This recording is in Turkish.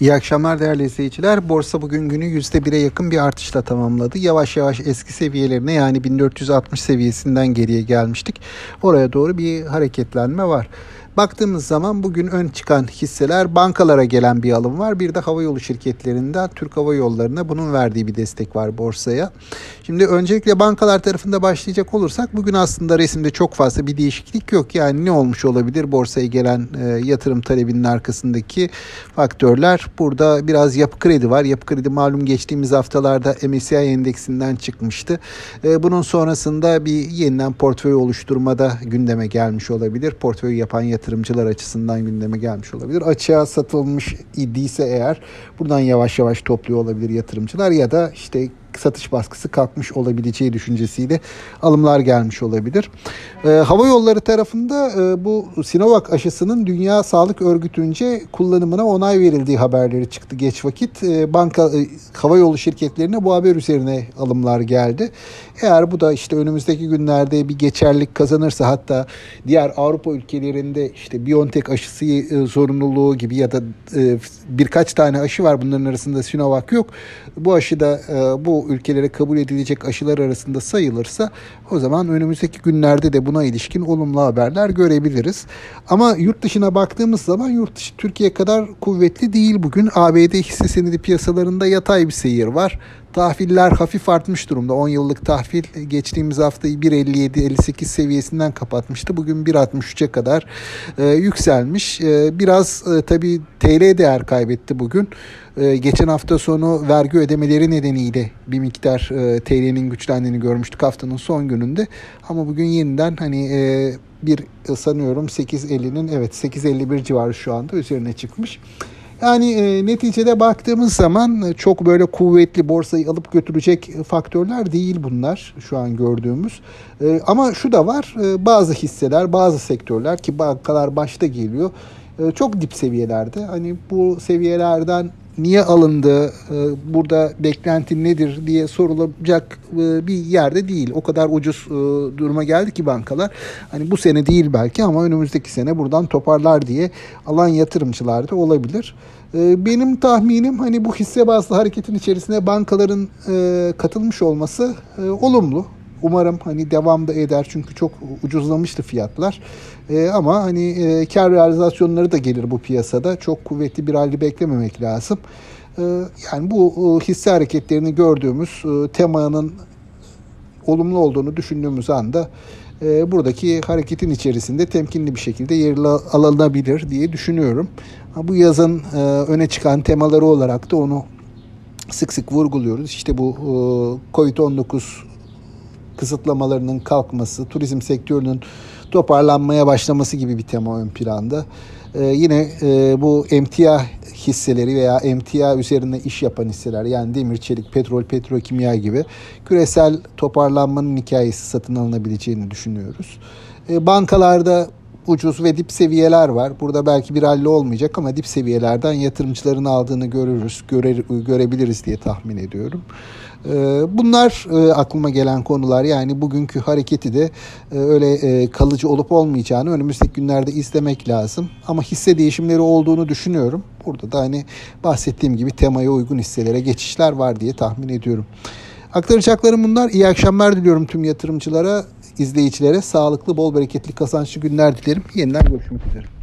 İyi akşamlar değerli izleyiciler. Borsa bugün günü %1'e yakın bir artışla tamamladı. Yavaş yavaş eski seviyelerine yani 1460 seviyesinden geriye gelmiştik. Oraya doğru bir hareketlenme var. Baktığımız zaman bugün ön çıkan hisseler bankalara gelen bir alım var. Bir de havayolu şirketlerinden Türk Hava Yolları'na bunun verdiği bir destek var borsaya. Şimdi öncelikle bankalar tarafında başlayacak olursak bugün aslında resimde çok fazla bir değişiklik yok. Yani ne olmuş olabilir borsaya gelen e, yatırım talebinin arkasındaki faktörler. Burada biraz yapı kredi var. Yapı kredi malum geçtiğimiz haftalarda MSCI endeksinden çıkmıştı. E, bunun sonrasında bir yeniden portföy oluşturmada gündeme gelmiş olabilir. Portföy yapan yatırım yatırımcılar açısından gündeme gelmiş olabilir. Açığa satılmış idiyse eğer buradan yavaş yavaş topluyor olabilir yatırımcılar ya da işte satış baskısı kalkmış olabileceği düşüncesiyle alımlar gelmiş olabilir. E, hava yolları tarafında e, bu Sinovac aşısının Dünya Sağlık Örgütü'nce kullanımına onay verildiği haberleri çıktı geç vakit. E, banka e, hava yolu şirketlerine bu haber üzerine alımlar geldi. Eğer bu da işte önümüzdeki günlerde bir geçerlik kazanırsa hatta diğer Avrupa ülkelerinde işte BioNTech aşısı e, zorunluluğu gibi ya da e, birkaç tane aşı var bunların arasında Sinovac yok. Bu aşı da e, bu ülkelere kabul edilecek aşılar arasında sayılırsa o zaman önümüzdeki günlerde de buna ilişkin olumlu haberler görebiliriz. Ama yurt dışına baktığımız zaman yurt dışı Türkiye kadar kuvvetli değil bugün. ABD hisse senedi piyasalarında yatay bir seyir var. Tahviller hafif artmış durumda. 10 yıllık tahvil geçtiğimiz haftayı 1.57-58 seviyesinden kapatmıştı. Bugün 1.63'e kadar e, yükselmiş. E, biraz e, tabii TL değer kaybetti bugün. E, geçen hafta sonu vergi ödemeleri nedeniyle bir miktar e, TL'nin güçlendiğini görmüştük haftanın son gününde. Ama bugün yeniden hani e, bir sanıyorum 8.50'nin evet 8.51 civarı şu anda üzerine çıkmış. Yani e, neticede baktığımız zaman e, çok böyle kuvvetli borsayı alıp götürecek faktörler değil bunlar şu an gördüğümüz. E, ama şu da var e, bazı hisseler bazı sektörler ki bankalar başta geliyor e, çok dip seviyelerde. Hani bu seviyelerden niye alındı, e, burada beklenti nedir diye sorulacak e, bir yerde değil. O kadar ucuz e, duruma geldi ki bankalar. Hani bu sene değil belki ama önümüzdeki sene buradan toparlar diye alan yatırımcılar da olabilir. Benim tahminim hani bu hisse bazlı hareketin içerisine bankaların katılmış olması olumlu. Umarım hani devam da eder çünkü çok ucuzlamıştı fiyatlar. E, ama hani e, kar realizasyonları da gelir bu piyasada. Çok kuvvetli bir halde beklememek lazım. E, yani bu e, hisse hareketlerini gördüğümüz e, temanın olumlu olduğunu düşündüğümüz anda e, buradaki hareketin içerisinde temkinli bir şekilde yer alınabilir diye düşünüyorum. Bu yazın e, öne çıkan temaları olarak da onu sık sık vurguluyoruz. İşte bu e, COVID-19 kısıtlamalarının kalkması, turizm sektörünün toparlanmaya başlaması gibi bir tema ön planda. Ee, yine e, bu emtia hisseleri veya emtia üzerine iş yapan hisseler yani demir, çelik, petrol, petrokimya gibi küresel toparlanmanın hikayesi satın alınabileceğini düşünüyoruz. E, bankalarda ucuz ve dip seviyeler var. Burada belki bir halli olmayacak ama dip seviyelerden yatırımcıların aldığını görürüz, göre, görebiliriz diye tahmin ediyorum. Ee, bunlar e, aklıma gelen konular yani bugünkü hareketi de e, öyle e, kalıcı olup olmayacağını önümüzdeki günlerde izlemek lazım. Ama hisse değişimleri olduğunu düşünüyorum. Burada da hani bahsettiğim gibi temaya uygun hisselere geçişler var diye tahmin ediyorum. Aktaracaklarım bunlar. İyi akşamlar diliyorum tüm yatırımcılara, izleyicilere. Sağlıklı, bol bereketli, kazançlı günler dilerim. Yeniden görüşmek üzere.